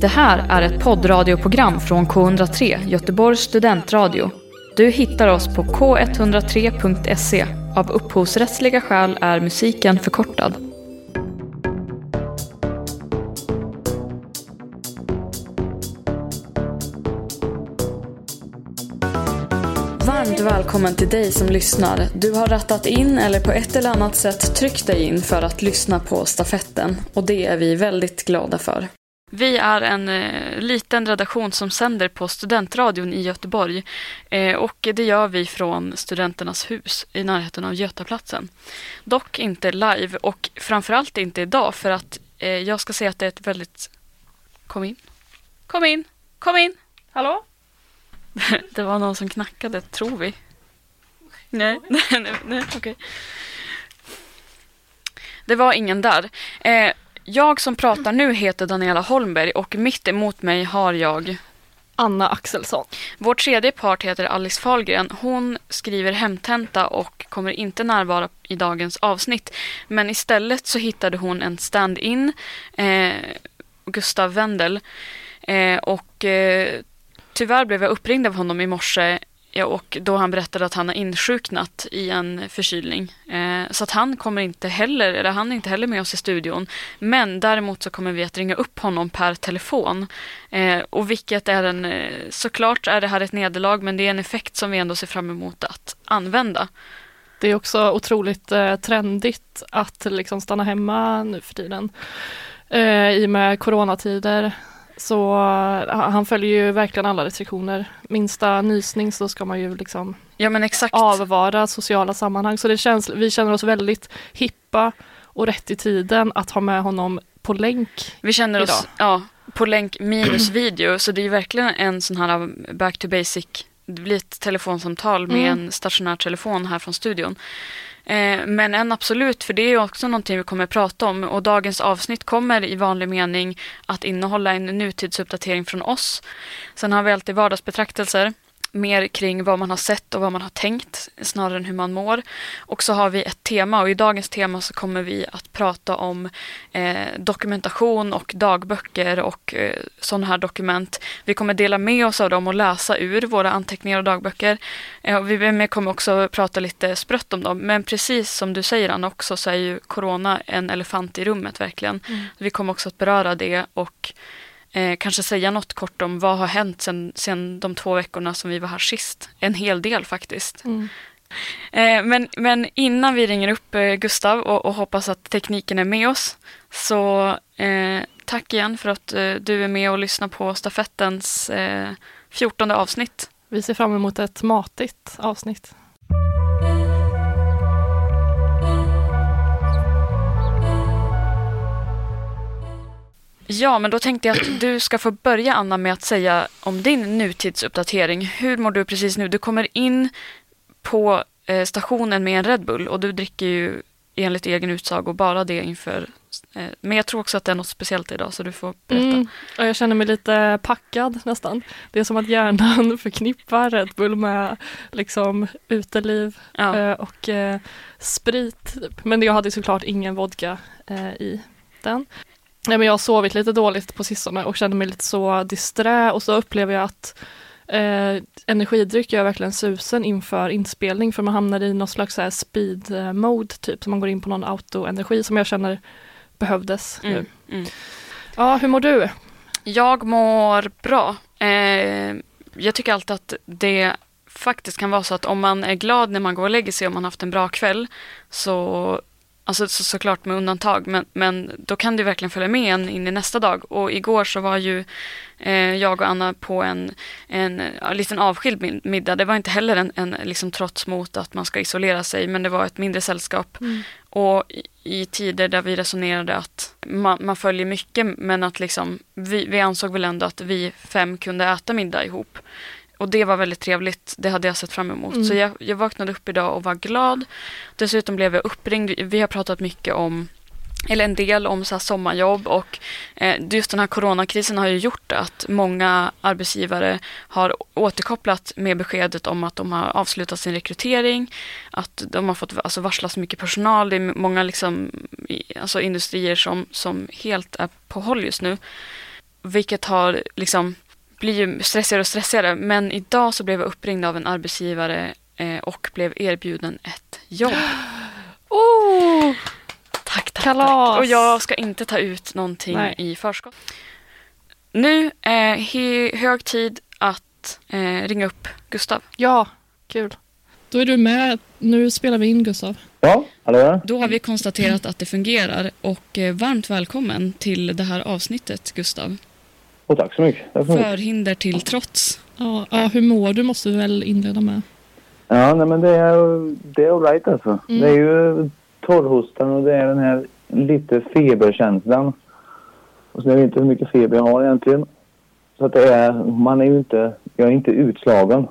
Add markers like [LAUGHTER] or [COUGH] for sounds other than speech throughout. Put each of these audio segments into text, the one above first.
Det här är ett poddradioprogram från K103, Göteborgs studentradio. Du hittar oss på k103.se. Av upphovsrättsliga skäl är musiken förkortad. Varmt välkommen till dig som lyssnar. Du har rattat in eller på ett eller annat sätt tryckt dig in för att lyssna på stafetten och det är vi väldigt glada för. Vi är en eh, liten redaktion som sänder på Studentradion i Göteborg eh, och det gör vi från Studenternas hus i närheten av Götaplatsen. Dock inte live och framförallt inte idag för att eh, jag ska säga att det är ett väldigt... Kom in. Kom in. Kom in. Hallå? [LAUGHS] det var någon som knackade, tror vi. Nej, [LAUGHS] nej, nej, okej. Det var ingen där. Jag som pratar nu heter Daniela Holmberg och mitt emot mig har jag Anna Axelsson. Vår tredje part heter Alice Fahlgren. Hon skriver hemtenta och kommer inte närvara i dagens avsnitt. Men istället så hittade hon en stand-in, eh, Gustav Wendel. Eh, och eh, tyvärr blev jag uppringd av honom i morse Ja, och då han berättade att han har insjuknat i en förkylning. Eh, så att han kommer inte heller, eller han är inte heller med oss i studion. Men däremot så kommer vi att ringa upp honom per telefon. Eh, och vilket är en, eh, såklart är det här ett nederlag men det är en effekt som vi ändå ser fram emot att använda. Det är också otroligt eh, trendigt att liksom stanna hemma nu för tiden. Eh, I och med coronatider så han följer ju verkligen alla restriktioner. Minsta nysning så ska man ju liksom ja, men exakt. avvara sociala sammanhang. Så det känns, vi känner oss väldigt hippa och rätt i tiden att ha med honom på länk Vi känner idag. oss ja, på länk minus video, så det är verkligen en sån här back to basic det blir ett telefonsamtal med Mm. en stationär telefon här från studion. Eh, men en absolut, för det är också någonting vi kommer att prata om och dagens avsnitt kommer i vanlig mening att innehålla en nutidsuppdatering från oss. Sen har vi alltid vardagsbetraktelser, mer kring vad man har sett och vad man har tänkt snarare än hur man mår. Och så har vi ett tema och i dagens tema så kommer vi att prata om eh, dokumentation och dagböcker och eh, sådana här dokument. Vi kommer dela med oss av dem och läsa ur våra anteckningar och dagböcker. Eh, och vi kommer också prata lite sprött om dem. Men precis som du säger Anna också så är ju corona en elefant i rummet verkligen. Vi kommer också att beröra det och eh, kanske säga något kort om vad har hänt sen, sen de två veckorna som vi var här sist. En hel del faktiskt. Mm. Eh, men, men innan vi ringer upp eh, Gustav och, och hoppas att tekniken är med oss så eh, tack igen för att eh, du är med och lyssnar på stafettens eh, 14 avsnitt. Vi ser fram emot ett matigt avsnitt. Ja, men då tänkte jag att du ska få börja Anna med att säga om din nutidsuppdatering. Hur mår du precis nu? Du kommer in på eh, stationen med en Red Bull och du dricker ju enligt egen utsago bara det inför eh, men jag tror också att det är något speciellt idag så du får berätta. Mm. Och jag känner mig lite packad nästan. Det är som att hjärnan [LAUGHS] förknippar Red Bull med liksom uteliv Ja. eh, och eh, sprit. Men jag hade såklart ingen vodka eh, i den. Nej, men jag har sovit lite dåligt på sistone och känner mig lite så disträ och så upplever jag att eh, energidryck gör verkligen susen inför inspelning för man hamnar i någon slags så här speed eh, mode typ, så man går in på någon autoenergi som jag känner behövdes nu. Mm, mm. Ja, hur mår du? Jag mår bra. Eh, jag tycker alltid att det faktiskt kan vara så att om man är glad när man går och lägger sig och man haft en bra kväll så Alltså så, såklart med undantag, men, men då kan det verkligen följa med en in i nästa dag. Och igår så var ju eh, jag och Anna på en, en ja, liten avskild mid- middag. Det var inte heller en, en liksom, trots mot att man ska isolera sig, men det var ett mindre sällskap. Och i, i tider där vi resonerade att man, man följer mycket, men att liksom, vi, vi ansåg väl ändå att vi fem kunde äta middag ihop. Och det var väldigt trevligt. Det hade jag sett fram emot. Mm. Så jag, jag vaknade upp idag och var glad. Dessutom blev jag uppringd. Vi- har pratat mycket om eller en del om så här sommarjobb och eh, just den här coronakrisen har ju gjort att många arbetsgivare har återkopplat med beskedet om att de har avslutat sin rekrytering, att de har fått alltså, varsla så mycket personal. Det är många liksom, alltså, industrier som, som helt är på håll just nu. vilket har liksom blir ju stressigare och stressigare. Men idag så blev jag uppringd av en arbetsgivare eh, och blev erbjuden ett jobb. [GASPS] Oh! Tack, tack, Kalas! tack. Och jag ska inte ta ut någonting Nej. i förskott. Nu är he- hög tid att eh, ringa upp Gustav. Ja, kul. Då är du med. Nu spelar vi in Gustav. Ja, hallå. Då har vi konstaterat att det fungerar och eh, varmt välkommen till det här avsnittet Gustav. Och tack så mycket. Tack så mycket. Förhinder till trots. Ja, ja, hur mår du måste vi väl inleda med. Ja, nej, men det är, det är all right alltså. Mm. Det är ju torrhostan och det är den här lite feberkänslan. Och så är det inte hur mycket feber jag har egentligen. Så att det är, man är ju inte, jag är inte utslagen.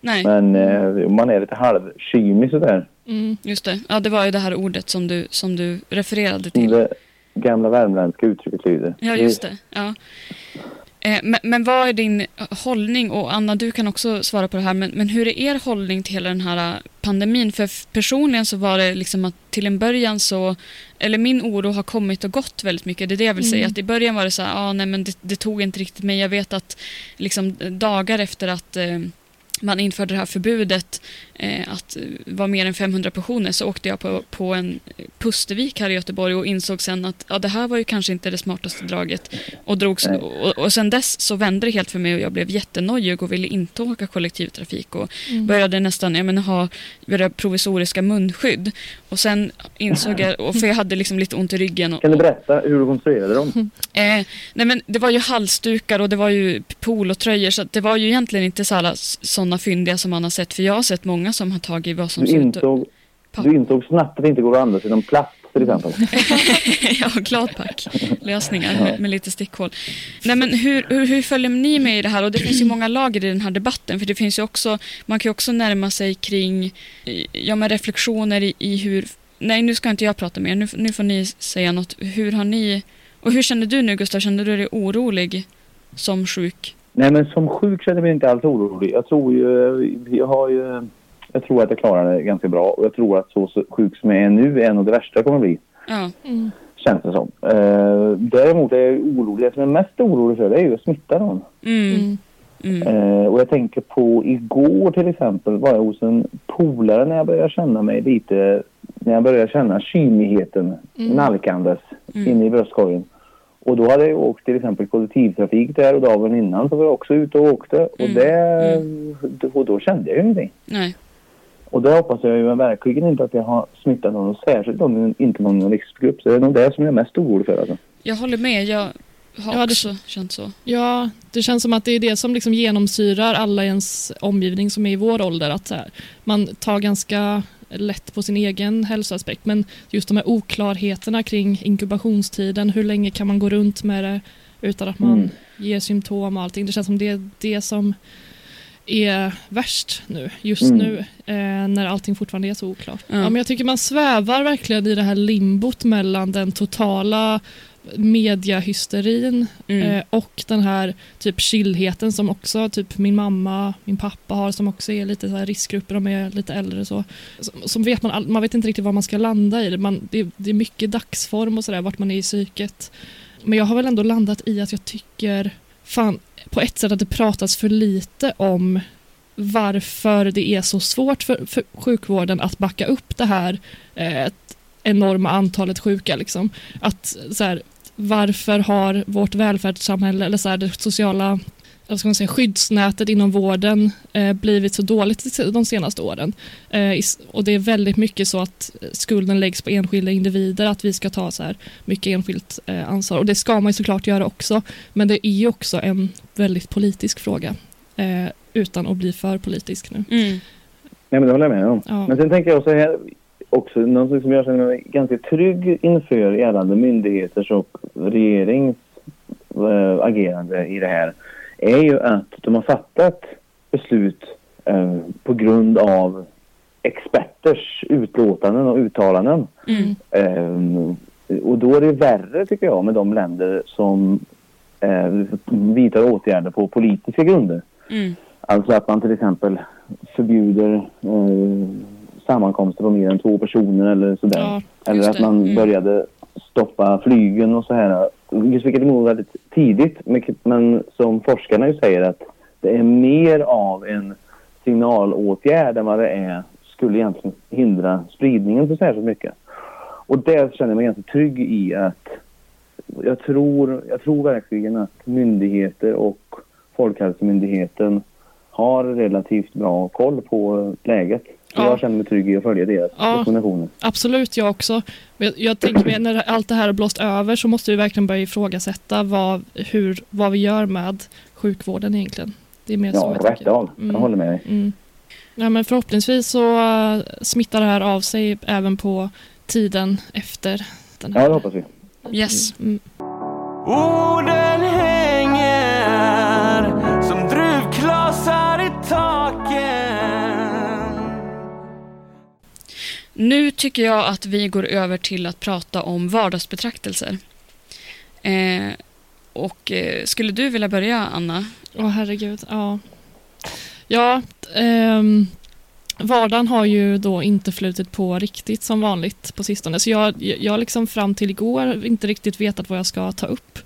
Nej, Men eh, man är lite halvkymig sådär. Mm. just det. Ja, det var ju det här ordet som du, som du refererade till. det gamla värmländska uttrycket lyder. Ja, just det. Ja. Eh, Men, men vad är din hållning? Och Anna, du kan också svara på det här. Men, men hur är er hållning till hela den här eh, pandemin? För personligen så var det liksom att till en början så... Eller min oro har kommit och gått väldigt mycket. Det är det jag vill säga. Mm. Att I början var det så här, ah, nej men det, det tog inte riktigt mig. Jag vet att liksom dagar efter att eh, man införde det här förbudet eh, att eh, vara mer än 500 personer så åkte jag på, på en Pustervik här i Göteborg och insåg sen att ja, det här var ju kanske inte det smartaste draget. Och, drogs, och, och sen dess så vände det helt för mig och jag blev jättenojig och ville inte åka kollektivtrafik och Mm. började nästan jag menar, ha började provisoriska munskydd. Och sen insåg jag, och för jag hade liksom lite ont i ryggen. Och, Kan du berätta hur du konstruerade dem? [LAUGHS] Eh, nej men det var ju halsdukar och det var ju polotröjor så det var ju egentligen inte så alla sådana fyndiga som man har sett. För jag har sett många som har tagit vad som Du ser ut du insåg snabbt att det inte går att andas genom plast till exempel. [LAUGHS] ja, gladpack. Lösningar med, med lite stickhål. Nej, men hur, hur, hur följer ni med i det här? Och det finns ju [CLEARS THROAT] många lager i den här debatten. För det finns ju också, man kan ju också närma sig kring ja, men reflektioner i, i hur... Nej, nu ska inte jag prata mer. Nu, nu får ni säga något. Hur har ni... Och hur känner du nu, Gustav? Känner du dig orolig som sjuk? Nej, men som sjuk känner jag mig inte alls orolig. Jag tror ju, jag har ju, jag tror att jag klarar det ganska bra och jag tror att så, så sjuk som jag är nu är nog det värsta jag kommer bli. Ja, Mm. Känns det som. Eh, däremot är jag orolig, det som jag är mest orolig för det är ju att smitta någon. mm, Mm. mm, Eh, och jag tänker på igår till exempel var jag hos en polare när jag började känna mig lite, när jag började känna kymigheten Mm. nalkandes Mm. inne i bröstkorgen. Och då hade jag åkt till exempel kollektivtrafik där och dagen innan så var jag också ute och åkte och, Mm. det, och då kände jag ju ingenting. nej. Och det hoppas jag ju verkligen inte att jag har smittat någon, och särskilt om inte någon riskgrupp. Så det är nog det som jag är mest orolig för. Alltså. Jag håller med. Jag har Ja, det- också känt så. Ja, det känns som att det är det som liksom genomsyrar alla i ens omgivning som är i vår ålder. Att så här, man tar ganska lätt på sin egen hälsoaspekt men just de här oklarheterna kring inkubationstiden, hur länge kan man gå runt med det utan att man Mm. ger symptom och allting. Det känns som det är det som är värst nu, just Mm. nu, eh, när allting fortfarande är så oklart. Ja. Ja. men jag tycker man svävar verkligen i det här limbot mellan den totala mediahysterin Mm. Eh, och den här typ chillheten som också typ min mamma, min pappa har som också är lite så här riskgrupper, de är lite äldre så. Som, som vet man, all- man vet inte riktigt var man ska landa i det. Man, det, det är mycket dagsform och sådär, vart man är i psyket. Men jag har väl ändå landat i att jag tycker fan på ett sätt att det pratas för lite om varför det är så svårt för, för sjukvården att backa upp det här eh, enorma antalet sjuka. Liksom. Att så här, varför har vårt välfärdssamhälle eller så här, det sociala vad ska man säga, skyddsnätet inom vården eh, blivit så dåligt de senaste åren. Eh, och det är väldigt mycket så att skulden läggs på enskilda individer, att vi ska ta så här mycket enskilt eh, ansvar. Och det ska man ju såklart göra också. Men det är ju också en väldigt politisk fråga. Eh, utan att bli för politisk nu. Mm. Nej, men det håller jag med om. Ja. Men sen tänker jag så här också, något som jag känner mig ganska trygg inför gällande myndigheters och regerings äh, agerande i det här är ju att de har fattat beslut eh, på grund av experters utlåtanden och uttalanden. Mm. Eh, och då är det värre tycker jag med de länder som eh, vidtar åtgärder på politiska grunder. Mm. Alltså att man till exempel förbjuder eh, sammankomster på mer än två personer eller sådär. Ja, eller att man Mm. började stoppa flygen och så här just vi fick emot väldigt tidigt. Men som forskarna ju säger att det är mer av en signalåtgärd än vad det är skulle egentligen hindra spridningen så särskilt mycket. Och där känner jag mig ganska trygg i att jag tror, jag tror verkligen att myndigheter och Folkhälsomyndigheten har relativt bra koll på läget. Ja. Jag känner mig trygg i att följa deras ja, rekommendationer. Absolut, jag också. Jag, jag tänker mig när allt det här har blåst över så måste vi verkligen börja ifrågasätta vad, hur, vad vi gör med sjukvården egentligen. Det är mer ja, så jag rätt av. Mm. Jag håller med dig. Mm. Ja, men förhoppningsvis så uh, smittar det här av sig även på tiden efter den här. Ja, det hoppas vi. Yes. Mm. Nu tycker jag att vi går över till att prata om vardagsbetraktelser. Eh, och eh, skulle du vilja börja, Anna? Åh, oh, herregud. Ja. Ja, ehm, vardagen har ju då inte flutit på riktigt som vanligt på sistone. Så jag, har liksom fram till igår inte riktigt vetat vad jag ska ta upp.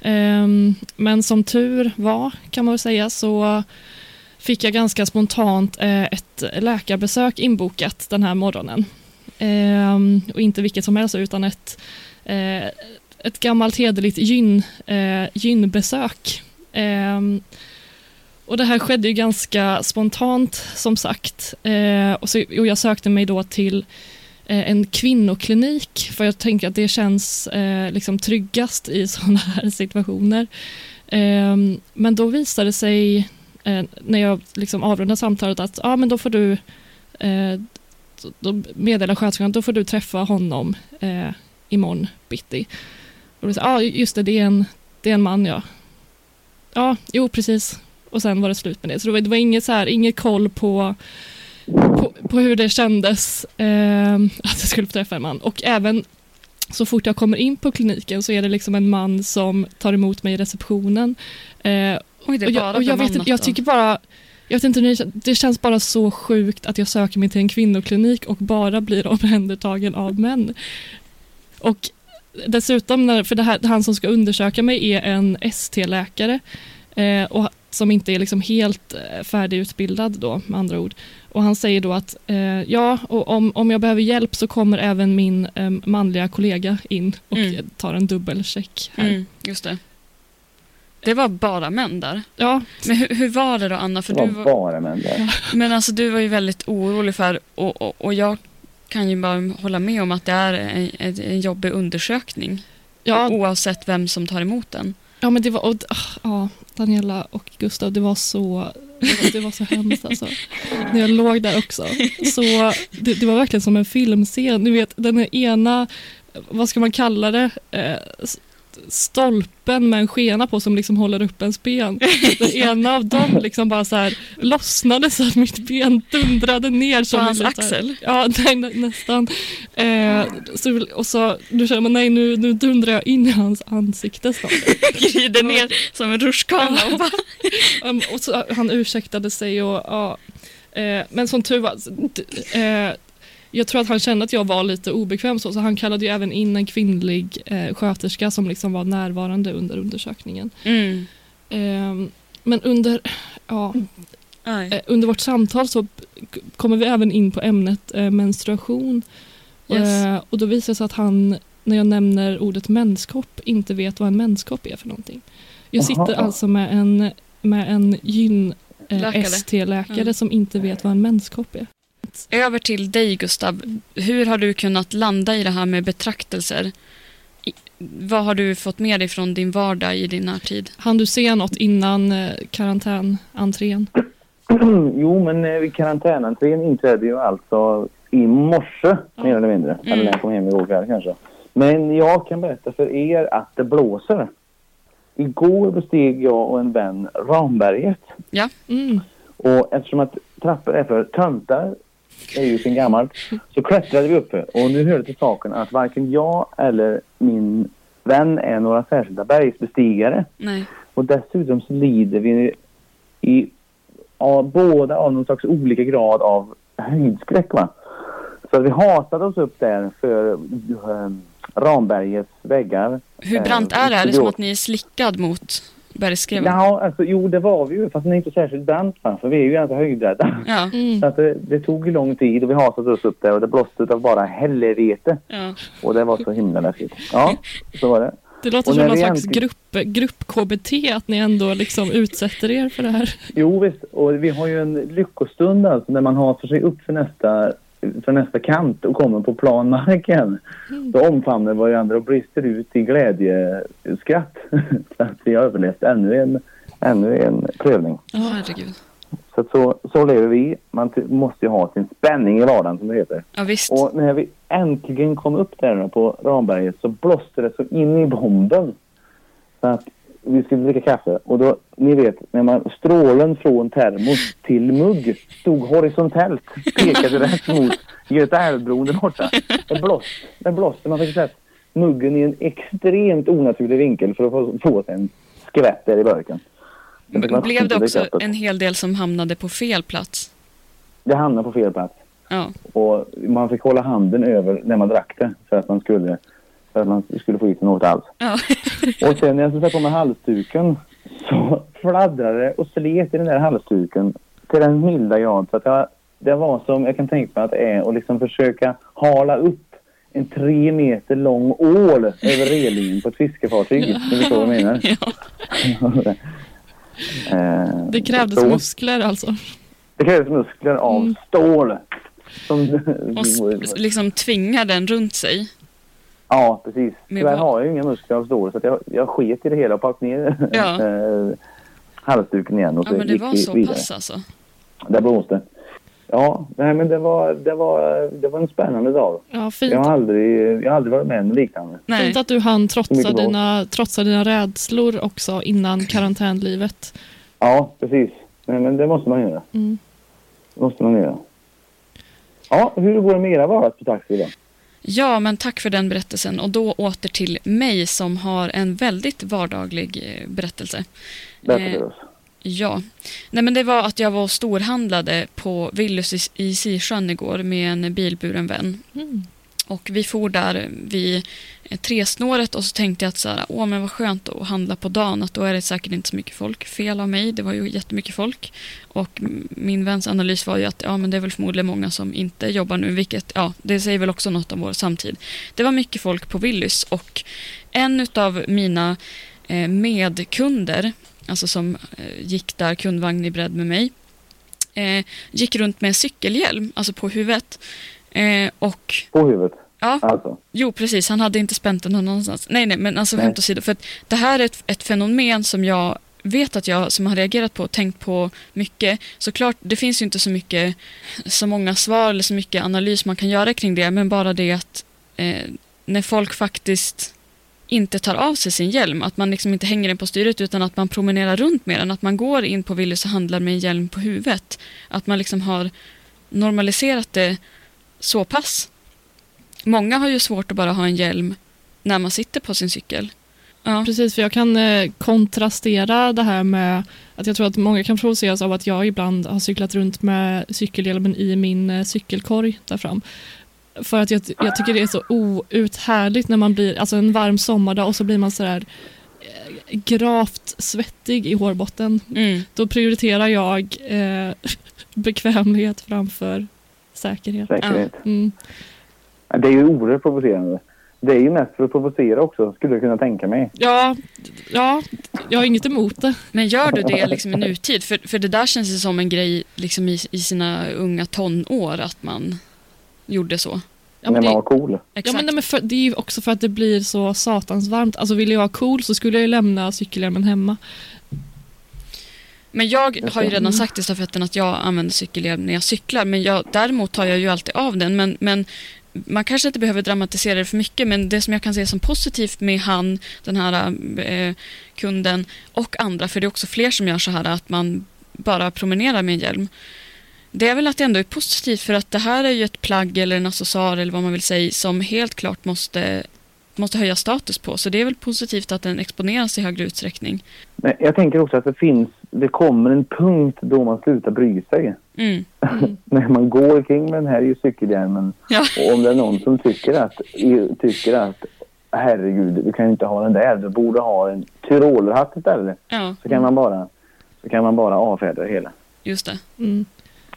Ehm, men som tur var, kan man väl säga, så fick jag ganska spontant eh, ett läkarbesök inbokat den här morgonen. Ehm, och inte vilket som helst, utan ett, eh, ett gammalt hederligt gyn, eh, gynbesök. Ehm, och det här skedde ju ganska spontant som sagt. Och, så, och jag sökte mig då till en kvinnoklinik för jag tänker att det känns eh, liksom tryggast i [LAUGHS] sådana här situationer. Eh, men då visade det sig eh, när jag liksom avrundar samtalet att ja, men då får du eh, då meddelar sköterskan då får du träffa honom eh, imorgon bitti. Och då sa, ja, just det, det är en, det är en man ja. Ja, jo precis. Och sen var det slut med det. Så det var, det var inget, så här, inget koll på, på, på hur det kändes eh, att jag skulle få träffa en man. Och även så fort jag kommer in på kliniken så är det liksom en man som tar emot mig i receptionen. Eh, Oj, det är bara och jag, och jag, vet, jag tycker bara jag vet inte, det känns bara så sjukt att jag söker mig till en kvinnoklinik och bara blir [LAUGHS] omhändertagen av män. Och dessutom, när, för här, han som ska undersöka mig är en ST-läkare eh, och som inte är liksom helt eh, färdigutbildad då med andra ord. Och han säger då att eh, ja, och om, om jag behöver hjälp så kommer även min eh, manliga kollega in och mm. tar en dubbelcheck här. Mm, just det. Det var bara män där. Ja. Men hur, hur var det då Anna? För det var, du var bara män där. Men alltså du var ju väldigt orolig för, och, och, och jag kan ju bara hålla med om att det är en, en, en jobbig undersökning. Ja. Oavsett vem som tar emot den. Ja, men det var, och, ah, ja, Daniela och Gustav, det var så, det var, det var så hemskt alltså. När jag låg där också. Så det, det var verkligen som en filmscen. Ni vet, den ena, vad ska man kalla det? Eh, stolpen med en skena på som liksom håller upp ens ben. Den [LAUGHS] ena av dem liksom bara så här lossnade så att mitt ben dundrade ner. På hans axel? Ja, [LAUGHS] nej, nästan. Eh, så, och så nu känner man nej nu, nu dundrar jag in i hans ansikte snart. [LAUGHS] Glider ner som en rutschkana. och, bara... och så, han ursäktade sig och ja. Eh, men som tur var, eh, jag tror att han kände att jag var lite obekväm så, så han kallade ju även in en kvinnlig eh, sköterska som liksom var närvarande under undersökningen. Mm. Eh, men under, ja, eh, under vårt samtal så kommer vi även in på ämnet eh, menstruation. Yes. Eh, och då visar det sig att han, när jag nämner ordet menskopp, inte vet vad en menskopp är för någonting. Jag sitter Aha. alltså med en, med en gyn eh, ST-läkare mm. som inte vet vad en menskopp är. Över till dig Gustav. Hur har du kunnat landa i det här med betraktelser? Vad har du fått med dig från din vardag i din närtid? Han du se något innan eh, karantänentrén? [CLEARS THROAT] jo, men eh, karantänentrén inträdde ju alltså i morse, ja. mer eller mindre. Mm. Eller när jag kom hem igår kväll kanske. Men jag kan berätta för er att det blåser. Igår besteg jag och en vän Ramberget. Ja. Mm. Och eftersom att trappor är för töntar är ju sen gammalt. Så klättrade vi uppe och nu hör det till saken att varken jag eller min vän är några särskilda bergsbestigare. Nej. Och dessutom så lider vi i av, båda av någon slags olika grad av höjdskräck. Va? Så vi hatade oss upp där för um, Rambergets väggar. Hur Eh, brant är det? Är det som att ni är slickad mot bergskreven? Ja, alltså, jo det var vi ju, fast den är inte särskilt brant för vi är ju ganska höjdrädda. Ja. [LAUGHS] Mm. Så att det, det tog ju lång tid och vi hasade oss upp där och det blåste av bara helvete. ja. Och det var så himla läskigt. Ja, så var det. Det låter Och som när någon slags äntligen- grupp, grupp-KBT, att ni ändå liksom utsätter er för det här. Jo visst, och vi har ju en lyckostund alltså när man hasar sig upp för nästa, för nästa kant och kommer på plan mark igen. Då omfamnar varandra och brister ut i glädjeskratt. [LAUGHS] så att vi har överlevt ännu en, ännu en prövning. Herregud. Så, så, så lever vi. Man måste ju ha sin spänning i vardagen som det heter. Ja, visst. Och när vi äntligen kom upp där på Ramberget så blåste det så in i bomben. Så att vi skulle dricka kaffe och då, ni vet, när man strålen från termos till mugg stod horisontellt, pekade rätt mot Göta älvbron där borta. Det blåste, det blåste. Man fick sett muggen i en extremt onaturlig vinkel för att få, få en skvätt där i burken. Blev det också en hel del som hamnade på fel plats? Det hamnade på fel plats. Ja. Och man fick hålla handen över när man drack det för att man skulle, för att man skulle få i sig något alls. ja. [LAUGHS] Och sen när jag skulle sätta på mig halsduken så [LAUGHS] fladdrade det och slet i den där halsduken till den milda grad så att jag, det var som jag kan tänka mig att det är att liksom försöka hala upp en tre meter lång ål över relingen på ett fiskefartyg. Ni förstår vad jag menar? [LAUGHS] ja. Eh, Det krävdes så- muskler alltså. Det krävdes muskler av Mm. stål. Som, Och liksom tvingar den runt sig. Ja, precis. Men Tyvärr har jag ju inga muskler av stål så att jag, jag sket i det hela och packade ner Ja. [LAUGHS] eh, halsduken igen. Och Ja, men det gick var så vidare. pass alltså. Det blåste. Ja, nej, men det var, det, var, det var en spännande dag. Ja, fint, Jag har aldrig, jag har aldrig varit med om liknande. Nej. fint att du hann trotsa dina, trotsa dina rädslor också innan karantänlivet. Ja, precis. Nej, men det måste man göra. Mm. Det måste man göra. Ja, hur går det med era vardags på taxi då? Ja, men tack för den berättelsen. Och då åter till mig som har en väldigt vardaglig eh, berättelse. Berätta Eh, för oss. Ja, nej men det var att jag var storhandlade på Willys i, i Sisjön igår med en bilburen vän. Mm. Och vi for där vid eh, tresnåret och så tänkte jag att så här, åh men vad skönt att handla på dagen, att då är det säkert inte så mycket folk. Fel av mig, det var ju jättemycket folk. Och min väns analys var ju att ja men det är väl förmodligen många som inte jobbar nu, vilket ja, det säger väl också något om vår samtid. Det var mycket folk på Willys och en av mina eh, medkunder, alltså som eh, gick där kundvagn i bredd med mig, eh, gick runt med cykelhjälm, alltså på huvudet. Eh, och På huvudet, ja, alltså. Jo, precis. Han hade inte spänt den någon annanstans. Nej, nej, men alltså Nej. skämt åsido. För att det här är ett, ett fenomen som jag vet att jag som har reagerat på och tänkt på mycket. Såklart, det finns ju inte så mycket, så många svar eller så mycket analys man kan göra kring det, men bara det att eh, när folk faktiskt inte tar av sig sin hjälm, att man liksom inte hänger den på styret utan att man promenerar runt med den, att man går in på Willys och handlar med en hjälm på huvudet. Att man liksom har normaliserat det så pass. Många har ju svårt att bara ha en hjälm när man sitter på sin cykel. Ja, Precis, för jag kan eh, kontrastera det här med att jag tror att många kan provoceras av att jag ibland har cyklat runt med cykelhjälmen i min eh, cykelkorg där fram. För att jag, jag tycker det är så outhärdligt när man blir, alltså en varm sommardag och så blir man sådär eh, gravt svettig i hårbotten. mm. Då prioriterar jag eh, [LAUGHS] bekvämlighet framför säkerhet. Säkerhet. Mm. Det är ju oerhört provocerande. Det är ju mest för att provocera också, skulle jag kunna tänka mig. Ja, ja, jag har inget emot det. Men gör du det liksom i nutid? För, för det där känns ju som en grej liksom i, i sina unga tonår att man gjorde så. Ja, när men man det, var cool. Ja, Exakt. men, nej, men för, det är ju också för att det blir så satans varmt. Alltså ville jag vara cool så skulle jag ju lämna cykelhjälmen hemma. Men jag har ju redan Mm. sagt i stafetten att jag använder cykelhjälm när jag cyklar. Men jag, däremot tar jag ju alltid av den. Men, men man kanske inte behöver dramatisera det för mycket. Men det som jag kan se som positivt med han, den här eh, kunden och andra, för det är också fler som gör så här att man bara promenerar med en hjälm. Det är väl att det ändå är positivt för att det här är ju ett plagg eller en accessoar eller vad man vill säga som helt klart måste, måste höja status på. Så det är väl positivt att den exponeras i högre utsträckning. Jag tänker också att det finns, det kommer en punkt då man slutar bry sig. Mm. [LAUGHS] När man går kring med den här cykelhjälmen Ja. och om det är någon som tycker att, tycker att herregud, du kan ju inte ha den där. Du borde ha en tyrolerhatt istället. Ja, Så kan man bara, så kan man bara avfärda det hela. just det. Mm.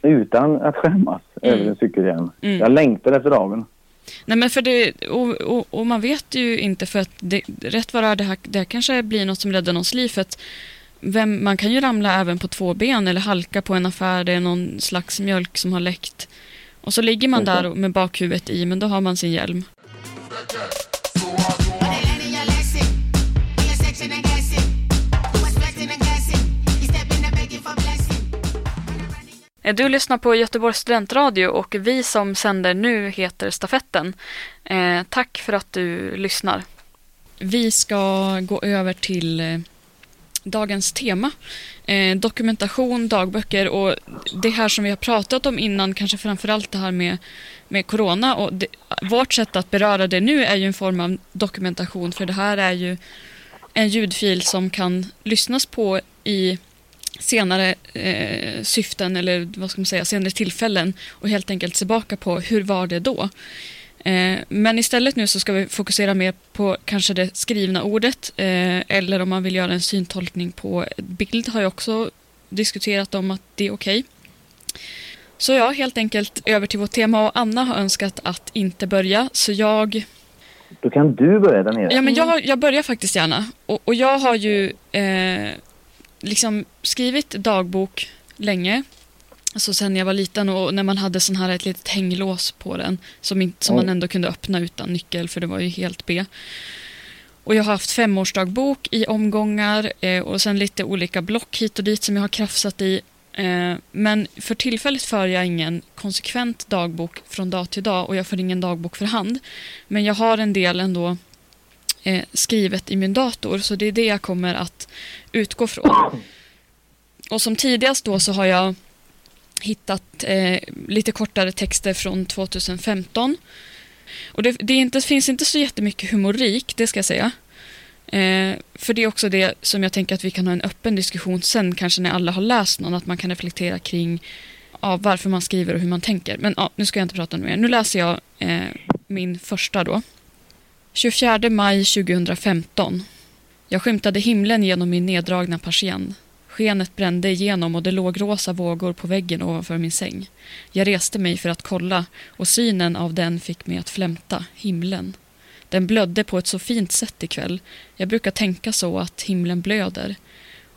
Utan att skämmas Mm. över en cykelhjälm. Mm. Jag längtar efter dagen. Nej men för det, och, och, och man vet ju inte för att det, rätt vad det här, det här kanske blir något som räddar någons liv för att vem, man kan ju ramla även på två ben eller halka på en affär, det är någon slags mjölk som har läckt. Och så ligger man där med bakhuvudet i, men då har man sin hjälm. Eh, Du lyssnar på Göteborgs studentradio och vi som sänder nu heter Stafetten. Eh, tack för att du lyssnar. Vi ska gå över till eh, dagens tema. Eh, dokumentation, dagböcker och det här som vi har pratat om innan, kanske framförallt det här med, med corona. Och det, vårt sätt att beröra det nu är ju en form av dokumentation för det här är ju en ljudfil som kan lyssnas på i senare eh, syften eller vad ska man säga, senare tillfällen och helt enkelt se tillbaka på hur var det då. Eh, men istället nu så ska vi fokusera mer på kanske det skrivna ordet eh, eller om man vill göra en syntolkning på bild har jag också diskuterat om att det är okej. Så ja, helt enkelt över till vårt tema och Anna har önskat att inte börja så jag Då kan du börja där nere. Ja, men jag, jag börjar faktiskt gärna. Och, och jag har ju eh, liksom skrivit dagbok länge. Alltså sen jag var liten och när man hade sån här ett litet hänglås på den som, inte, som man ändå kunde öppna utan nyckel för det var ju helt B. Och jag har haft femårsdagbok i omgångar eh, och sen lite olika block hit och dit som jag har krafsat i. Eh, men för tillfället för jag ingen konsekvent dagbok från dag till dag och jag för ingen dagbok för hand. Men jag har en del ändå eh, skrivet i min dator så det är det jag kommer att utgå från. Och som tidigast då så har jag hittat eh, lite kortare texter från 2015. Och det, det inte, finns inte så jättemycket humorik, det ska jag säga. Eh, för det är också det som jag tänker att vi kan ha en öppen diskussion sen, kanske när alla har läst någon, att man kan reflektera kring ja, varför man skriver och hur man tänker. Men ja, nu ska jag inte prata mer. Nu läser jag eh, min första då. 24 maj 2015. Jag skymtade himlen genom min neddragna persienn. Skenet brände igenom och det låg rosa vågor på väggen ovanför min säng. Jag reste mig för att kolla och synen av den fick mig att flämta, himlen. Den blödde på ett så fint sätt ikväll. Jag brukar tänka så att himlen blöder.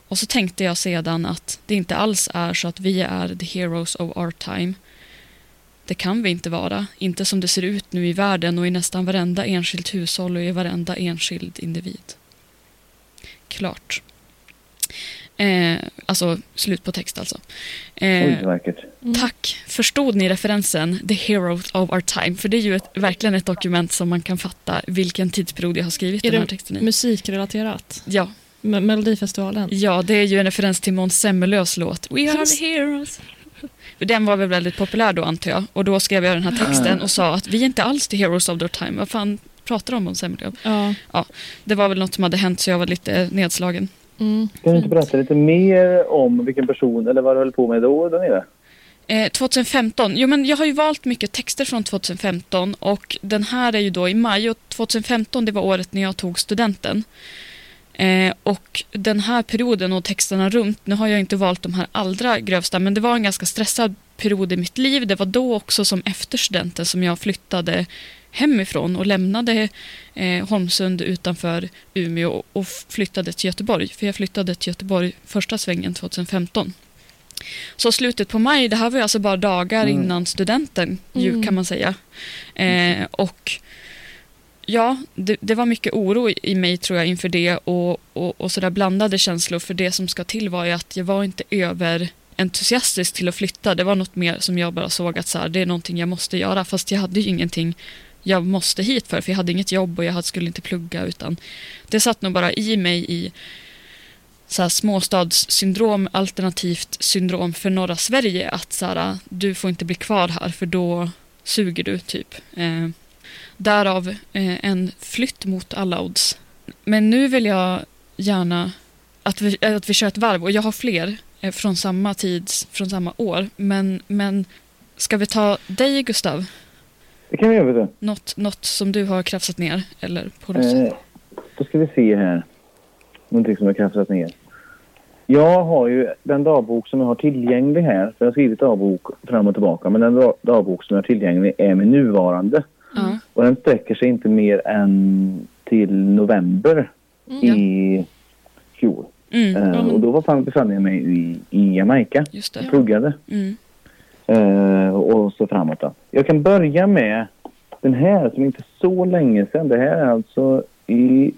Och så tänkte jag sedan att det inte alls är så att vi är the heroes of our time. Det kan vi inte vara, inte som det ser ut nu i världen och i nästan varenda enskilt hushåll och i varenda enskild individ. Klart. Eh, alltså, slut på text alltså. Eh, Oj, vackert. Tack. Förstod ni referensen The Heroes of Our Time? För det är ju ett, verkligen ett dokument som man kan fatta vilken tidsperiod jag har skrivit Är den här det texten i. Musikrelaterat? Ja, Me- Melodifestivalen? ja, det är ju en referens till Måns Zelmerlöws låt We are the heroes. Den var väl väldigt populär då antar jag. Och då skrev jag den här texten och sa att vi är inte alls the heroes of our time. Vad fan pratar de om Måns Zelmerlöw? Ja. Det var väl något som hade hänt så jag var lite nedslagen. Mm. Kan du inte berätta lite mer om vilken person eller vad du höll på med då där nere? Eh, 2015. Jo, men jag har ju valt mycket texter från 2015 och den här är ju då i maj och 2015 det var året när jag tog studenten. Eh, och den här perioden och texterna runt, nu har jag inte valt de här allra grövsta, men det var en ganska stressad period i mitt liv. Det var då också som efter studenten som jag flyttade hemifrån och lämnade eh, Holmsund utanför Umeå och- flyttade till Göteborg. För jag flyttade till Göteborg första svängen 2015. Så slutet på maj, det här var ju alltså bara dagar Mm. innan studenten ju, Mm. kan man säga. Eh, och ja, det, det var mycket oro i, i mig tror jag inför det och, och, och sådär blandade känslor för det som ska till var ju att jag var inte över entusiastisk till att flytta. Det var något mer som jag bara såg att så här, det är någonting jag måste göra fast jag hade ju ingenting jag måste hit för, för jag hade inget jobb och jag skulle inte plugga utan det satt nog bara i mig i så här småstadssyndrom alternativt syndrom för norra Sverige att så här, du får inte bli kvar här för då suger du typ. Eh, därav eh, en flytt mot alla odds. Men nu vill jag gärna att vi, att vi kör ett varv och jag har fler eh, från samma tid, från samma år. Men, men ska vi ta dig Gustav? Det kan vi göra, vet Något, något som du har krafsat ner eller på något sätt. Eh, då ska vi se här. Någonting som jag kastat ner. Jag har ju den dagbok som jag har tillgänglig här. För jag har skrivit dagbok fram och tillbaka. Men den dag- dagbok som jag har tillgänglig är min nuvarande. Ja. Och den sträcker sig inte mer än till november i fjol. Mm, Eh, och då var fan befann jag mig i, i Jamaica. just Jag det. pluggade. Mm. Eh, och så framåt då. Jag kan börja med den här som inte så länge sedan. Det här är alltså i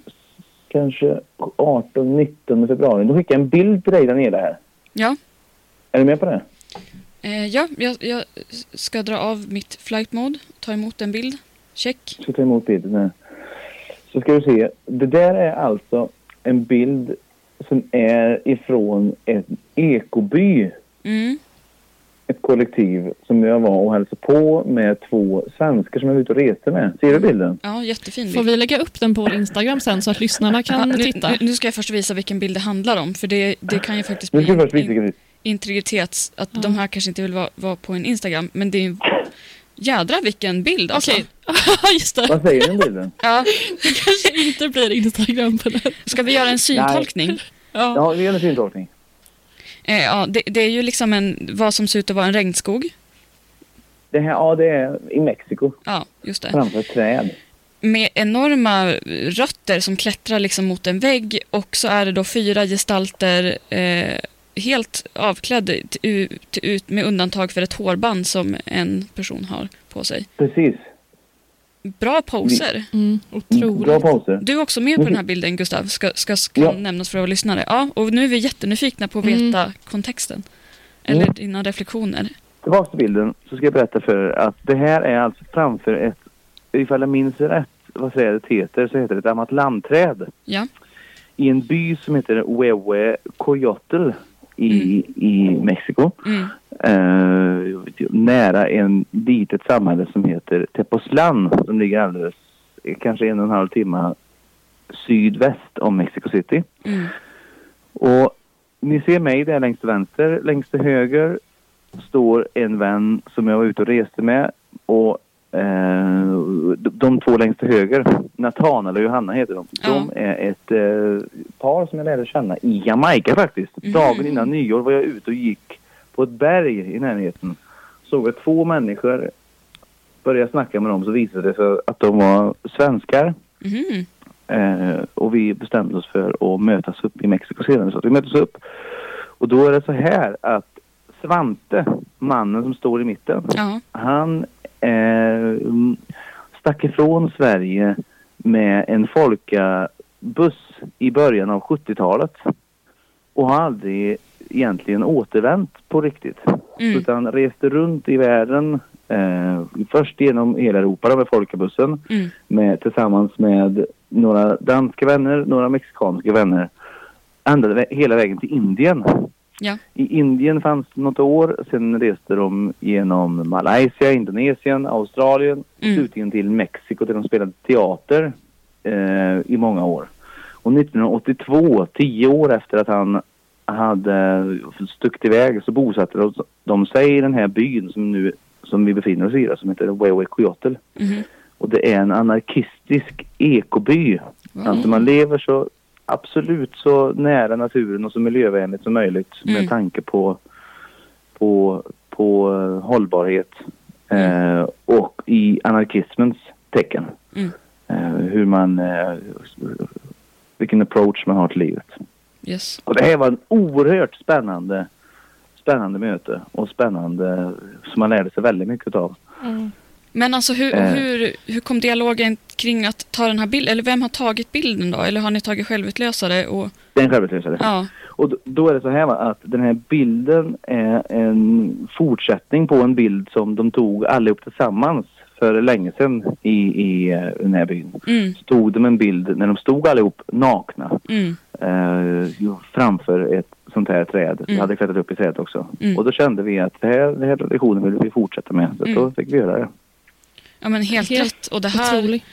kanske 18-19 februari. Då skickade jag en bild till dig nere här. Ja. Är du med på det? Eh, ja, jag, jag ska dra av mitt flight mode, ta emot en bild. Check. Jag ska ta emot bilden här. Så ska du se. Det där är alltså en bild som är ifrån en ekoby. Mm. Ett kollektiv som jag var och hälsade på med två svenskar som jag var ute och reste med. Ser du bilden? Ja, jättefin bild. Får vi lägga upp den på Instagram sen så att lyssnarna Ja, kan nu, titta? nu, nu ska jag först visa vilken bild det handlar om, för det, det kan ju faktiskt bli först visa in, integritets... Att de här kanske inte vill vara, vara på en Instagram, men det är ju... Jädra vilken bild alltså. Okej, [LAUGHS] just det. Vad säger om bilden? [LAUGHS] Ja, Det kanske inte blir Instagram på den. ska vi göra en syntolkning? Ja. Ja, vi gör en syntolkning. Eh, ja, det, det är ju liksom en, vad som ser ut att vara en regnskog. Det här, ja, det är i Mexiko. Ja, just det. Framför träd. Med enorma rötter som klättrar liksom mot en vägg och så är det då fyra gestalter eh, helt avklädda t- ut, ut, med undantag för ett hårband som en person har på sig. Precis. Bra poser. Mm, Bra otroligt. poser. Du är också med på den här bilden Gustav, ska, ska, ska Ja. nämnas för våra lyssnare. Ja, och nu är vi jättenyfikna på att veta kontexten. Eller Mm. dina reflektioner. Tillbaka till bilden så ska jag berätta för er att det här är alltså framför ett, ifall jag minns rätt, vad trädet heter, så heter det ett amatlandträd. Ja. I en by som heter Huehue Coyotl i, i Mexiko. Mm. Eh, nära en litet samhälle som heter Tepoztlan som ligger alldeles, kanske en och en halv timme sydväst om Mexico City. Mm. Och ni ser mig där längst till vänster. Längst till höger står en vän som jag var ute och reste med. Och de, de två längst till höger, Nathanael och Johanna heter de. De är ett eh, par som jag lärde känna i Jamaica faktiskt. Mhm. Dagen innan nyår var jag ute och gick på ett berg i närheten. Såg jag två människor. Började snacka med dem så visade det sig att de var svenskar. Mhm. Eh, och vi bestämde oss för att mötas upp i Mexiko senare. Så vi möttes upp. Och då är det så här att Svante, mannen som står i mitten, Ja. han eh, stack ifrån Sverige med en folkabuss i början av 70-talet. Och har aldrig egentligen återvänt på riktigt. Mm. Utan reste runt i världen. Eh, först genom hela Europa med folkabussen Mm. med, tillsammans med några danska vänner, några mexikanska vänner. Ända hela vägen till Indien. Ja. I Indien fanns det något år, sen reste de genom Malaysia, Indonesien, Australien, Mm. slutligen till Mexiko där de spelade teater eh, i många år. Och 1982, tio år efter att han hade stuckit iväg, så bosatte de, sig i den här byn som, nu, som vi befinner oss i, som heter Huehuecoyotl. Mhm. Och det är en anarkistisk ekoby. Wow. Alltså man lever så absolut så nära naturen och så miljövänligt som möjligt Mm. med tanke på, på, på eh, hållbarhet eh, och i anarkismens tecken. Mm. Eh, hur man, eh, vilken approach man har till livet. Yes. Och det här var en oerhört spännande, spännande möte och spännande som man lärde sig väldigt mycket av. Mm. Men alltså hur, Eh. hur, hur kom dialogen kring att ta den här bilden? Eller vem har tagit bilden då? Eller har ni tagit självutlösare? Och, Det är en självutlösare. ja. Och då, är det så här va, att den här bilden är en fortsättning på en bild som de tog allihop tillsammans för länge sedan i, i eh, den här byn. Mm, Så tog de en bild när de stod allihop nakna mm, eh, framför ett sånt här träd. Vi Mm. hade klättrat upp i trädet också. Mm. Och då kände vi att det här, den här traditionen vill vi fortsätta med. Så Mm. då fick vi göra det. ja men helt, Helt rätt. Och det här, Otroligt.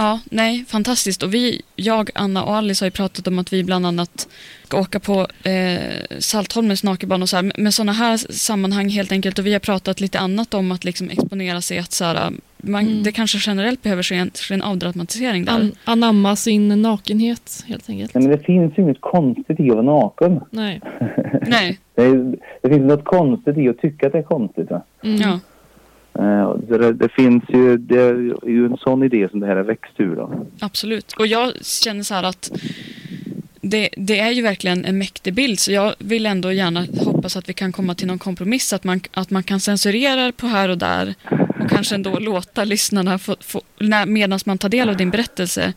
Ja, nej, fantastiskt. Och vi, jag, Anna och Alice har ju pratat om att vi bland annat ska åka på eh, Saltholmens nakenbana och så här, med sådana här sammanhang helt enkelt. Och vi har pratat lite annat om att liksom exponera sig, att så här, man, Mm. det kanske generellt behöver ske en, ske en avdramatisering där. An, anamma sin nakenhet helt enkelt. Nej, men det finns ju inget konstigt i att vara naken. Nej. Nej, [LAUGHS] Det, det finns något konstigt i att tycka att det är konstigt. Va? Mm. ja. Eh, det, det finns ju, det är ju en sån idé som det här är växt ur. Då. Absolut. Och jag känner så här att det, det är ju verkligen en mäktig bild så jag vill ändå gärna hoppas att vi kan komma till någon kompromiss att man, att man kan censurera på här och där och kanske ändå låta lyssnarna få, få, när, medan man tar del av din berättelse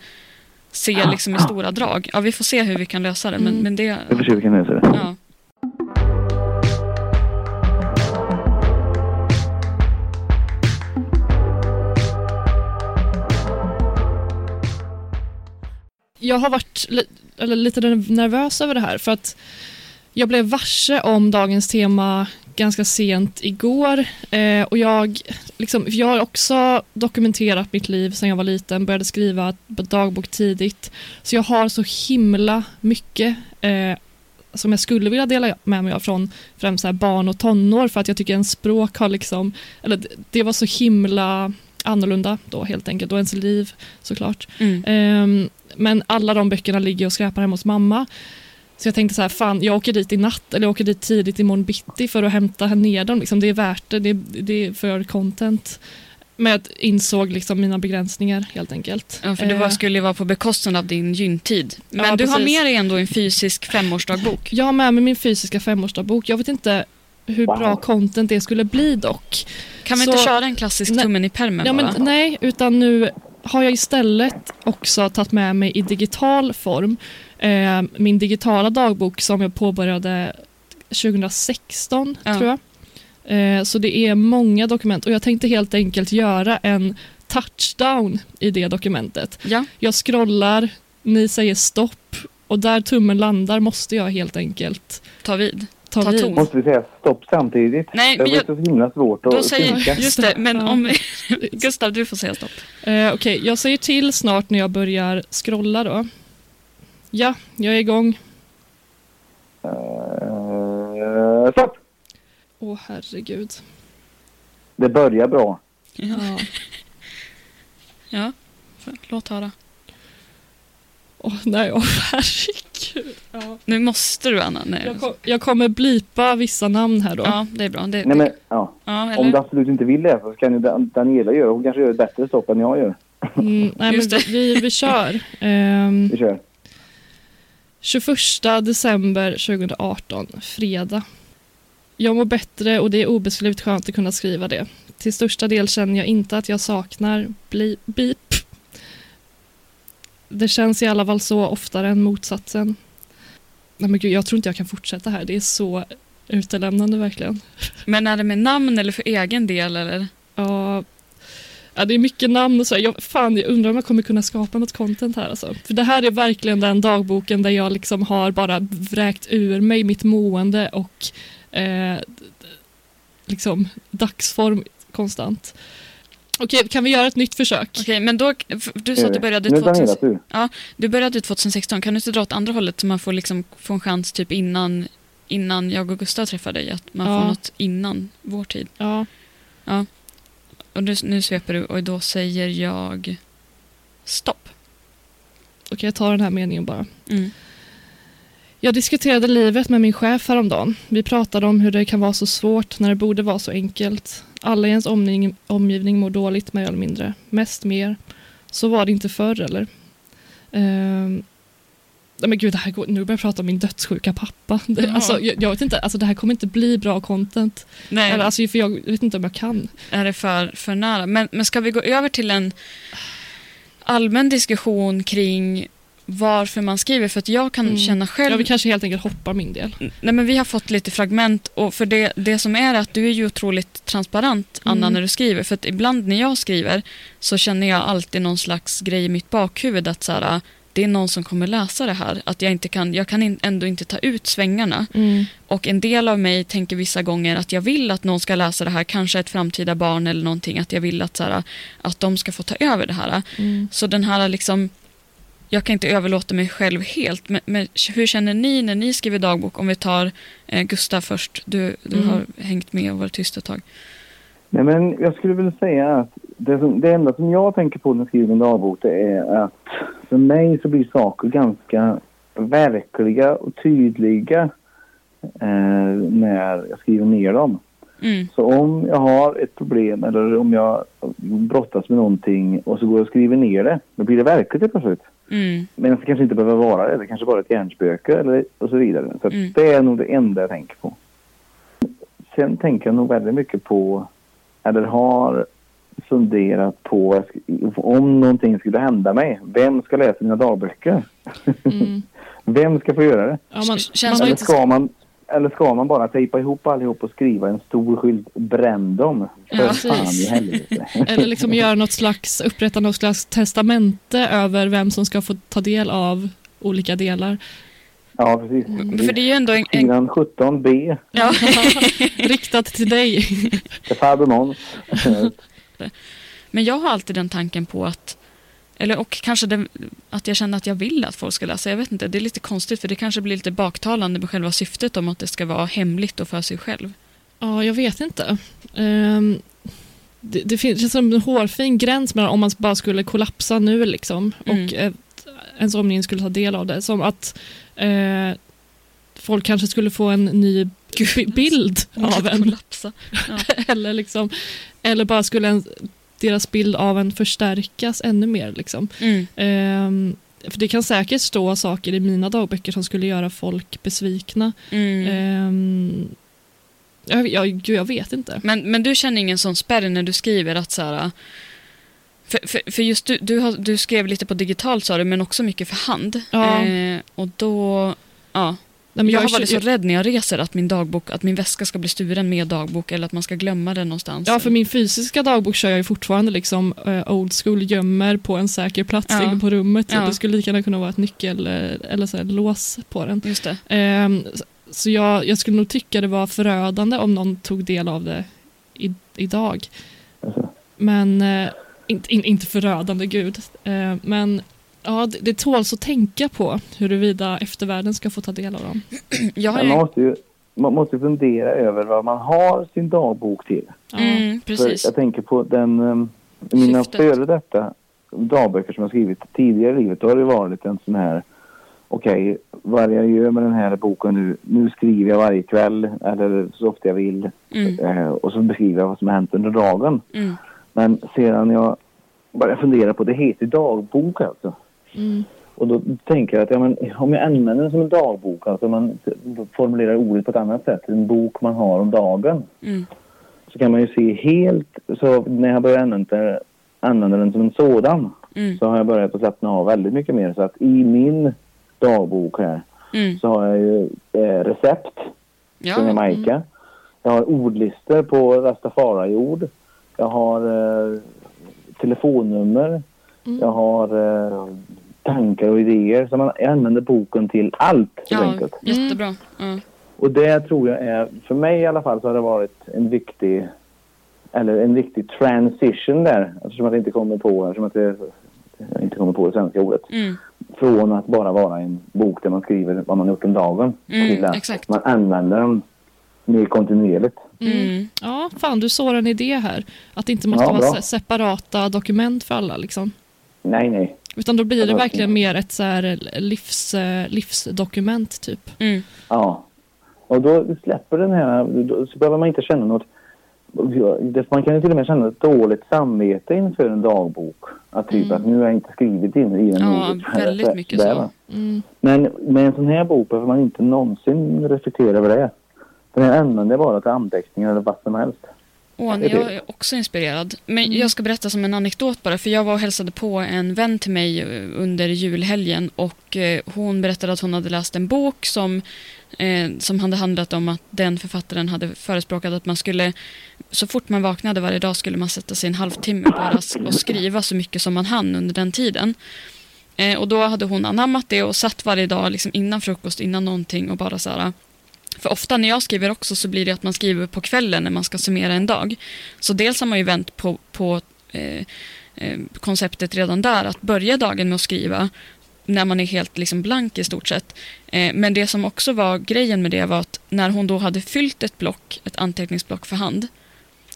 se liksom i stora drag. Ja, vi får se hur vi kan lösa det men, Mm. men det... Jag försöker lösa det. Ja. Jag har varit li- eller lite nervös över det här för att jag blev varse om dagens tema ganska sent igår eh, och jag, liksom, jag har också dokumenterat mitt liv sedan jag var liten, började skriva dagbok tidigt. Så jag har så himla mycket eh, som jag skulle vilja dela med mig av från främst så här barn och tonår för att jag tycker en språk har liksom, eller det var så himla annorlunda då helt enkelt och ens liv såklart. Mm. Ehm, men alla de böckerna ligger och skräpar hemma hos mamma. Så jag tänkte så här, fan jag åker dit i natt eller jag åker dit tidigt imorgon bitti för att hämta ner dem. Liksom, det är värt det, det, det är för content. Men jag insåg liksom mina begränsningar helt enkelt. Ja, för det var, Eh, skulle vara på bekostnad av din gyntid. Men Ja, du har precis. med dig ändå en fysisk femårsdagbok. Jag har med mig min fysiska femårsdagbok. Jag vet inte hur Wow. bra content det skulle bli dock. Kan vi Så- inte köra en klassisk tummen i pärmen Ja, bara? men, nej, utan nu har jag istället också tagit med mig i digital form eh, min digitala dagbok som jag påbörjade 2016, Ja. tror jag. Eh, så det är många dokument och jag tänkte helt enkelt göra en touchdown i det dokumentet. Ja, Jag scrollar, ni säger stopp och där tummen landar måste jag helt enkelt ta vid. Ta Ta vid. ton. Måste vi säga stopp samtidigt? Nej, Det men jag, så himla svårt att säger, tänka. [LAUGHS] just det, men Ja. om... [LAUGHS] [LAUGHS] Gustav, du får säga stopp. Eh, Okej, jag säger till snart när jag börjar scrolla då. Ja, jag är igång. Eh, stopp! Åh herregud. Det börjar bra. Ja, Ja. ja. låt höra. Åh nej, åh herregud. Ja. Nu måste du, Anna. Nej. Jag, kom, jag kommer blipa vissa namn här då. Ja, det är bra. Det, Nej, men, ja. ja, Om du absolut inte vill det så kan ju Dan- Daniela göra. Hon kanske gör ett bättre stopp än jag gör. Mm, nej, men Just det. vi, vi, kör. [LAUGHS] Ehm, Vi kör. 21 december 2018, fredag. Jag mår bättre och det är obeskrivligt skönt att kunna skriva det. Till största del känner jag inte att jag saknar bli, beep. Det känns i alla fall så oftare än motsatsen. Nej men gud, jag tror inte jag kan fortsätta här. Det är så utelämnande verkligen. Men är det med namn eller för egen del? Eller? Ja, ja, det är mycket namn och så. Jag, fan, jag undrar om jag kommer kunna skapa något content här. Alltså. För det här är verkligen den dagboken där jag liksom har bara vräkt ur mig mitt mående och eh, liksom dagsform konstant. Okej, kan vi göra ett nytt försök? Okej, men då... Du sa att du började, är Daniela 2000, tur. du började 2016. Kan du inte dra åt andra hållet så man får liksom få en chans typ innan, innan jag och Gustav träffade dig? Att man Ja. får något innan vår tid. Ja, Och nu, nu sveper du och då säger jag stopp. okej, jag tar den här meningen bara. Mm. Jag diskuterade livet med min chef häromdagen. Vi pratade om hur det kan vara så svårt när det borde vara så enkelt. Alla i ens omgivning, omgivning mår dåligt mer eller mindre. Mest mer. Så var det inte förr eller? Nej men gud, det här går, nu börjar jag prata om min dödssjuka pappa. Det, alltså, jag, jag vet inte, alltså, det här kommer inte bli bra content. Nej, Eller, alltså, för jag vet inte om jag kan. är det för, för nära? Men, men ska vi gå över till en allmän diskussion kring varför man skriver? För att jag kan Mm. känna själv... Ja, vi kanske helt enkelt hoppar min del. Nej, men vi har fått lite fragment och för det, det som är att du är ju otroligt transparent, Anna, Mm. när du skriver. För att ibland när jag skriver så känner jag alltid någon slags grej i mitt bakhuvud att så här, det är någon som kommer läsa det här. Att jag, inte kan, jag kan in, ändå inte ta ut svängarna. Mm. Och en del av mig tänker vissa gånger att jag vill att någon ska läsa det här, kanske ett framtida barn eller någonting, att jag vill att, så här, att de ska få ta över det här. Mm. Så den här liksom, jag kan inte överlåta mig själv helt, men, men hur känner ni när ni skriver dagbok? Om vi tar eh, Gustav först, du, du Mm. har hängt med och varit tyst ett tag. Nej, men jag skulle vilja säga att det, som, det enda som jag tänker på när jag skriver en dagbok det är att för mig så blir saker ganska verkliga och tydliga eh, när jag skriver ner dem. Mm, Så om jag har ett problem eller om jag brottas med någonting och så går jag och skriver ner det, då blir det verkligt plötsligt. Mm, Men det kanske inte behöver vara det, det kanske bara är ett hjärnspöke eller och så vidare. Så Mm. det är nog det enda jag tänker på. Sen tänker jag nog väldigt mycket på, eller har funderat på om någonting skulle hända mig. Vem ska läsa mina dagböcker? Mm. [LAUGHS] Vem ska få göra det? Ja, man, Känns Eller inte, ska man, eller ska man bara tejpa ihop allihop och skriva en stor skylt bränn dem? För Ja, fan i precis. helvete. [LAUGHS] eller liksom göra något slags, upprätta något slags testamente över vem som ska få ta del av olika delar. Ja, precis. För det är ju ändå en... en Sidan 17b ja. [LAUGHS] Riktat till dig. till farbror Måns. [LAUGHS] Men jag har alltid den tanken på att, eller och kanske det, att jag känner att jag vill att folk ska läsa. Jag vet inte, det är lite konstigt för det kanske blir lite baktalande med själva syftet om att det ska vara hemligt och för sig själv. Ja, jag vet inte. Ehm, det, det finns en hårfin gräns mellan om man bara skulle kollapsa nu liksom Mm. och ett, ens omgivning skulle ta del av det. Som att eh, folk kanske skulle få en ny bi- bild av en. Kollapsa. Ja. [LAUGHS] eller, liksom, eller bara skulle en, deras bild av en förstärkas ännu mer. Liksom. Mm. Ehm, för det kan säkert stå saker i mina dagböcker som skulle göra folk besvikna. Mm. Ehm, jag, jag, jag vet inte. Men, men du känner ingen sån spärr när du skriver att så här... För, för, för just du, du, har, du skrev lite på digitalt sa du, men också mycket för hand. Ja. Eh, och då... Ja. Nej, men jag har är varit så rädd när jag reser att min dagbok, att min väska ska bli stulen med dagbok eller att man ska glömma den någonstans. Ja, för min fysiska dagbok kör jag ju fortfarande liksom eh, old school, gömmer på en säker plats Ja. inne på rummet. Så Ja. Det skulle lika gärna kunna vara ett nyckel eh, eller så här, lås på den. Just det. S- så jag, jag skulle nog tycka det var förödande om någon tog del av det i, idag. Alltså. Men, eh, inte, in, inte förödande, gud. Eh, men ja, det, det tåls att tänka på huruvida eftervärlden ska få ta del av dem. [CLEARS THROAT] Jag har Men man ju... måste ju man måste fundera över vad man har sin dagbok till. Ja. Mm, För precis. jag tänker på den, um, mina före detta dagböcker som jag skrivit tidigare i livet. Då har det varit en sån här, okej, vad jag gör med den här boken nu, nu skriver jag varje kväll eller så ofta jag vill. Mm, Eh, och så beskriver jag vad som har hänt under dagen. mm, Men sedan jag började fundera på, det heter dagbok alltså. Mm. Och då tänker jag att ja, men, om jag använder den som en dagbok, alltså man formulerar ordet på ett annat sätt, en bok man har om dagen, mm, så kan man ju se helt, så när jag börjar använda, använda den som en sådan, mm, så har jag börjat att slappna av väldigt mycket mer. Så att i min dagbok här mm. så har jag ju eh, recept Ja, från Jamaica. Jag har ordlistor på rastafari-ord. Jag har eh, telefonnummer. Mm. Jag har eh, tankar och idéer. Så man, använder boken till allt ja enkelt. jättebra. Ja. Och det tror jag är, för mig i alla fall så har det varit en viktig, eller en viktig transition där. Eftersom att jag inte kommer på, eftersom att det, jag inte kommer på det svenska ordet. Mm, Från att bara vara en bok där man skriver vad man gjort om dagen. Mm, till att exakt. man använder den mer kontinuerligt. mm. Ja, fan du sår en idé här. Att det inte måste Ja, vara bra. separata dokument för alla. Liksom. Nej, nej. Utan då blir det verkligen mer ett så här livs, eh, livsdokument typ. Mm. Ja. Och då släpper den här, då, så behöver man inte känna något man kan ju till och med känna ett dåligt samvete inför en dagbok. Att typ Mm. att nu har jag inte skrivit in i den Ja, väldigt mycket Där, så. Mm. Men med en sån här bok behöver man inte någonsin reflektera över det. Den här använder bara till anteckningar eller vad som helst. Åh, är jag är också inspirerad. Men Mm. jag ska berätta som en anekdot bara, för jag var och hälsade på en vän till mig eh, under julhelgen och eh, hon berättade att hon hade läst en bok som, eh, som hade handlat om att den författaren hade förespråkat att man skulle, så fort man vaknade varje dag skulle man sätta sig en halvtimme bara och skriva så mycket som man hann under den tiden. Eh, och då hade hon anammat det och satt varje dag liksom innan frukost, innan någonting och bara så här. För ofta när jag skriver också så blir det att man skriver på kvällen när man ska summera en dag. Så dels har man ju vänt på, på eh, eh, konceptet redan där, att börja dagen med att skriva när man är helt liksom blank i stort sett. Eh, men det som också var grejen med det var att när hon då hade fyllt ett block, ett anteckningsblock för hand,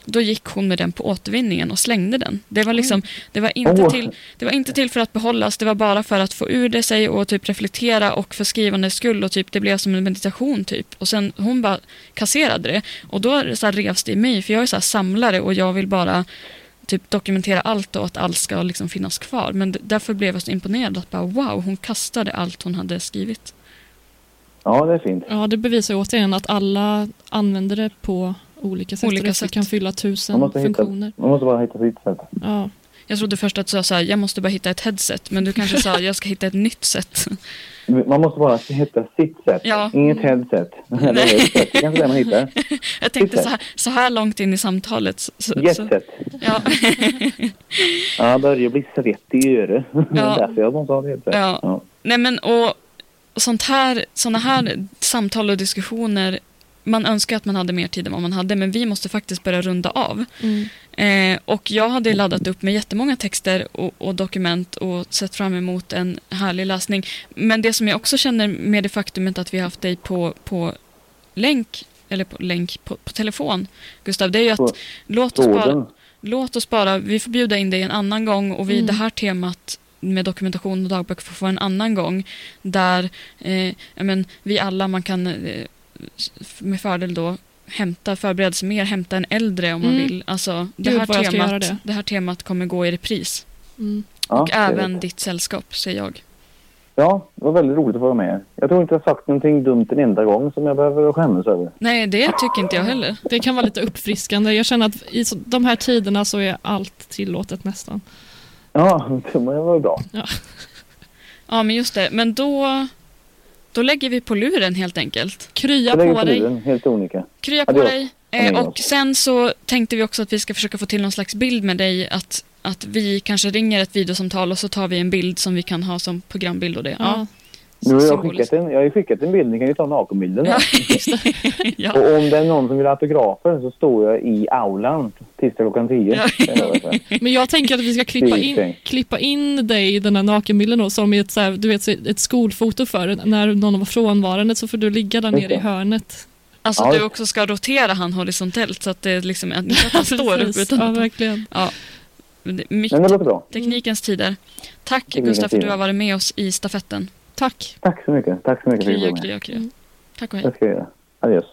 då gick hon med den på återvinningen och slängde den. Det var, liksom, det var, inte, till, det var inte till för att behållas, det var bara för att få ur det sig och typ reflektera och för skrivandets skull och typ det blev som en meditation typ. Och sen hon bara kasserade det och då så här revs det i mig för jag är så här samlare och jag vill bara typ dokumentera allt och att allt ska liksom finnas kvar. Men därför blev jag så imponerad att bara wow, hon kastade allt hon hade skrivit. Ja, det är fint. Ja, det bevisar ju återigen att alla använder det på olika sätt. Olika sätt. kan fylla tusen måste, hitta, funktioner. man måste bara hitta sitt sätt. Ja. Jag trodde först att du sa så här, jag måste bara hitta ett headset, men du kanske sa jag ska hitta ett nytt sätt. [LAUGHS] Man måste bara hitta sitt sätt. Ja. Inget headset. [LAUGHS] Sätt. Det är kanske det man hittar. [LAUGHS] Jag tänkte så här, så här långt in i samtalet. Så, så, så, ja, Ja, börjar bli svettig i örat. Det är Ja. därför jag måste ha ett headset. Ja. Ja. Nej men och sånt här, såna här samtal och diskussioner, man önskar att man hade mer tid än vad man hade, men vi måste faktiskt börja runda av. Mm. Eh, och jag hade laddat upp med jättemånga texter och, och dokument och sett fram emot en härlig läsning. Men det som jag också känner med det faktumet att vi har haft dig på, på länk, eller på länk, på, på telefon, Gustav, det är ju att På låt oss, bara, låt oss bara, vi får bjuda in dig en annan gång och vi, Mm. det här temat med dokumentation och dagböcker får få en annan gång där eh, men, vi alla, man kan eh, med fördel då hämta, förbereda sig mer, hämta en äldre om man Mm. vill. Alltså, det, Gud, här temat, det. det här temat kommer gå i repris. Mm. Ja, och även ditt sällskap, säger jag. Ja, det var väldigt roligt att vara med. Jag tror inte jag sagt någonting dumt en enda gång som jag behöver skämmas över. Nej, det tycker inte jag heller. Det kan vara lite uppfriskande. Jag känner att i de här tiderna så är allt tillåtet nästan. Ja, det var bra. Ja, men just det. Men då, då lägger vi på luren helt enkelt. Krya på på dig. luren, helt olika. Krya på Adios. dig. Eh, och sen så tänkte vi också att vi ska försöka få till någon slags bild med dig. Att, att vi kanske ringer ett videosamtal och så tar vi en bild som vi kan ha som programbild och det. Ja. Nu har jag, skickat en, jag har skickat en bild, ni kan ju ta nakenbilden. Ja, [LAUGHS] ja. Och om det är någon som vill ha autografer så står jag i aulan tisdag klockan 10. Ja. [LAUGHS] Men jag tänker att vi ska klippa in, klippa in dig i den här nakenbilden då, som i ett, så här, du vet, ett skolfoto för när någon var frånvarande så får du ligga där nere i hörnet. Alltså Ja. du också ska rotera han horisontellt så att det liksom inte [LAUGHS] att han står upp utan Ja, verkligen. ja, det- Men mycket, det låter bra. teknikens tider. Tack Teknikens Gustav för att du har varit med oss i stafetten. Tack. Tack så mycket. Tack så mycket för att Krya, krya. Mm. Tack och hej. Det ska jag göra. Adios.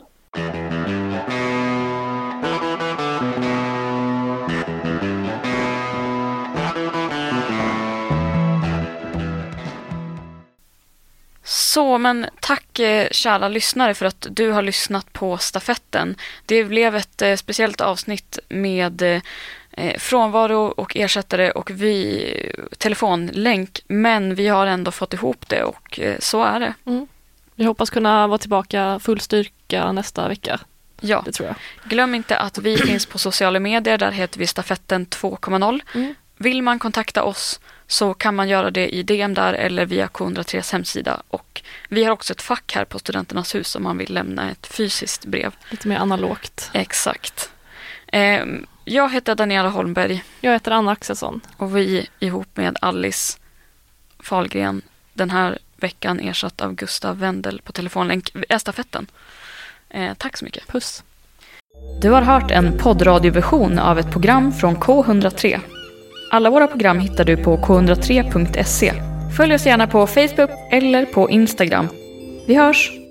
Så, men tack eh, kära lyssnare för att du har lyssnat på stafetten. Det blev ett eh, speciellt avsnitt med eh, frånvaro och ersättare och vi telefonlänk, men vi har ändå fått ihop det och eh, så är det. Vi hoppas kunna vara tillbaka full styrka nästa vecka. Ja, Det tror jag. glöm inte att vi [CLEARS THROAT] finns på sociala medier, där heter vi stafetten 2.0. Mm. Vill man kontakta oss så kan man göra det i DM där eller via K103s hemsida. Och vi har också ett fack här på Studenternas hus om man vill lämna ett fysiskt brev. Lite mer analogt. Exakt. Ehm, jag heter Daniela Holmberg Jag heter Anna Axelsson. och vi ihop med Alice Fahlgren den här veckan ersatt av Gustav Wendel på telefonlänk är stafetten. Eh, tack så mycket. Puss. Du har hört en poddradioversion av ett program från K103. Alla våra program hittar du på k103.se. Följ oss gärna på Facebook eller på Instagram. Vi hörs!